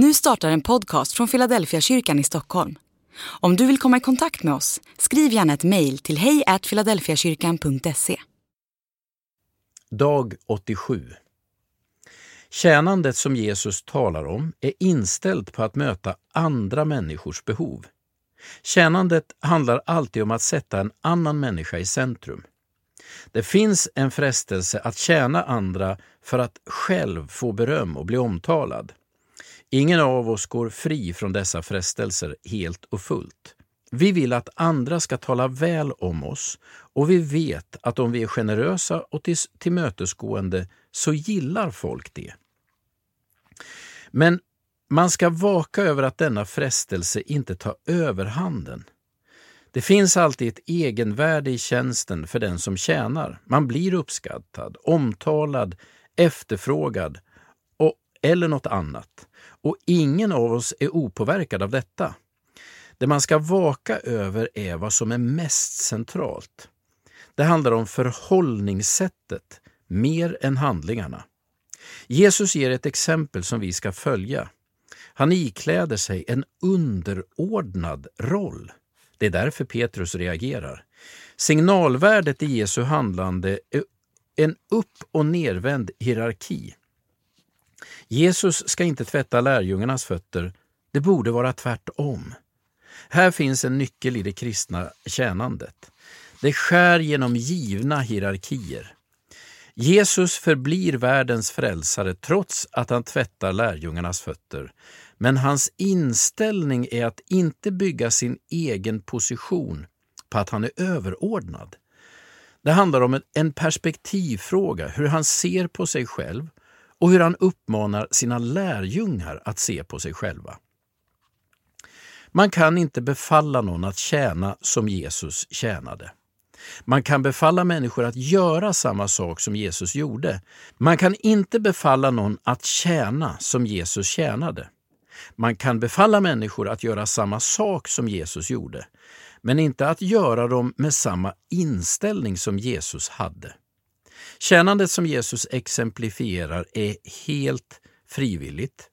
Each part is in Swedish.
Nu startar en podcast från Philadelphia kyrkan i Stockholm. Om du vill komma i kontakt med oss, skriv gärna ett mejl till hejfiladelfiakyrkan.se. Dag 87 Tjänandet som Jesus talar om är inställt på att möta andra människors behov. Tjänandet handlar alltid om att sätta en annan människa i centrum. Det finns en frestelse att tjäna andra för att själv få beröm och bli omtalad. Ingen av oss går fri från dessa frestelser helt och fullt. Vi vill att andra ska tala väl om oss och vi vet att om vi är generösa och tillmötesgående så gillar folk det. Men man ska vaka över att denna frestelse inte tar överhanden. Det finns alltid ett egenvärde i tjänsten för den som tjänar. Man blir uppskattad, omtalad, efterfrågad eller något annat. Och ingen av oss är opåverkad av detta. Det man ska vaka över är vad som är mest centralt. Det handlar om förhållningssättet mer än handlingarna. Jesus ger ett exempel som vi ska följa. Han ikläder sig en underordnad roll. Det är därför Petrus reagerar. Signalvärdet i Jesu handlande är en upp och nervänd hierarki. Jesus ska inte tvätta lärjungarnas fötter, det borde vara tvärtom. Här finns en nyckel i det kristna tjänandet. Det skär genom givna hierarkier. Jesus förblir världens frälsare trots att han tvättar lärjungarnas fötter. Men hans inställning är att inte bygga sin egen position på att han är överordnad. Det handlar om en perspektivfråga, hur han ser på sig själv och hur han uppmanar sina lärjungar att se på sig själva. Man kan inte befalla någon att tjäna som Jesus tjänade. Man kan befalla människor att göra samma sak som Jesus gjorde. Man kan inte befalla någon att tjäna som Jesus tjänade. Man kan befalla människor att göra samma sak som Jesus gjorde, men inte att göra dem med samma inställning som Jesus hade. Tjänandet som Jesus exemplifierar är helt frivilligt.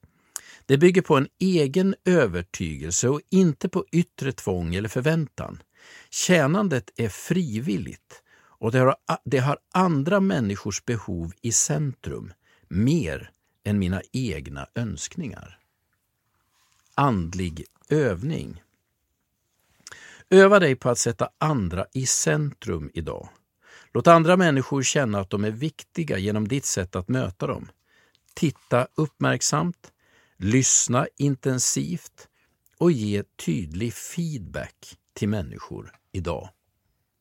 Det bygger på en egen övertygelse och inte på yttre tvång eller förväntan. Tjänandet är frivilligt och det har, det har andra människors behov i centrum, mer än mina egna önskningar. Andlig övning. Öva dig på att sätta andra i centrum idag. Låt andra människor känna att de är viktiga genom ditt sätt att möta dem. Titta uppmärksamt, lyssna intensivt och ge tydlig feedback till människor idag.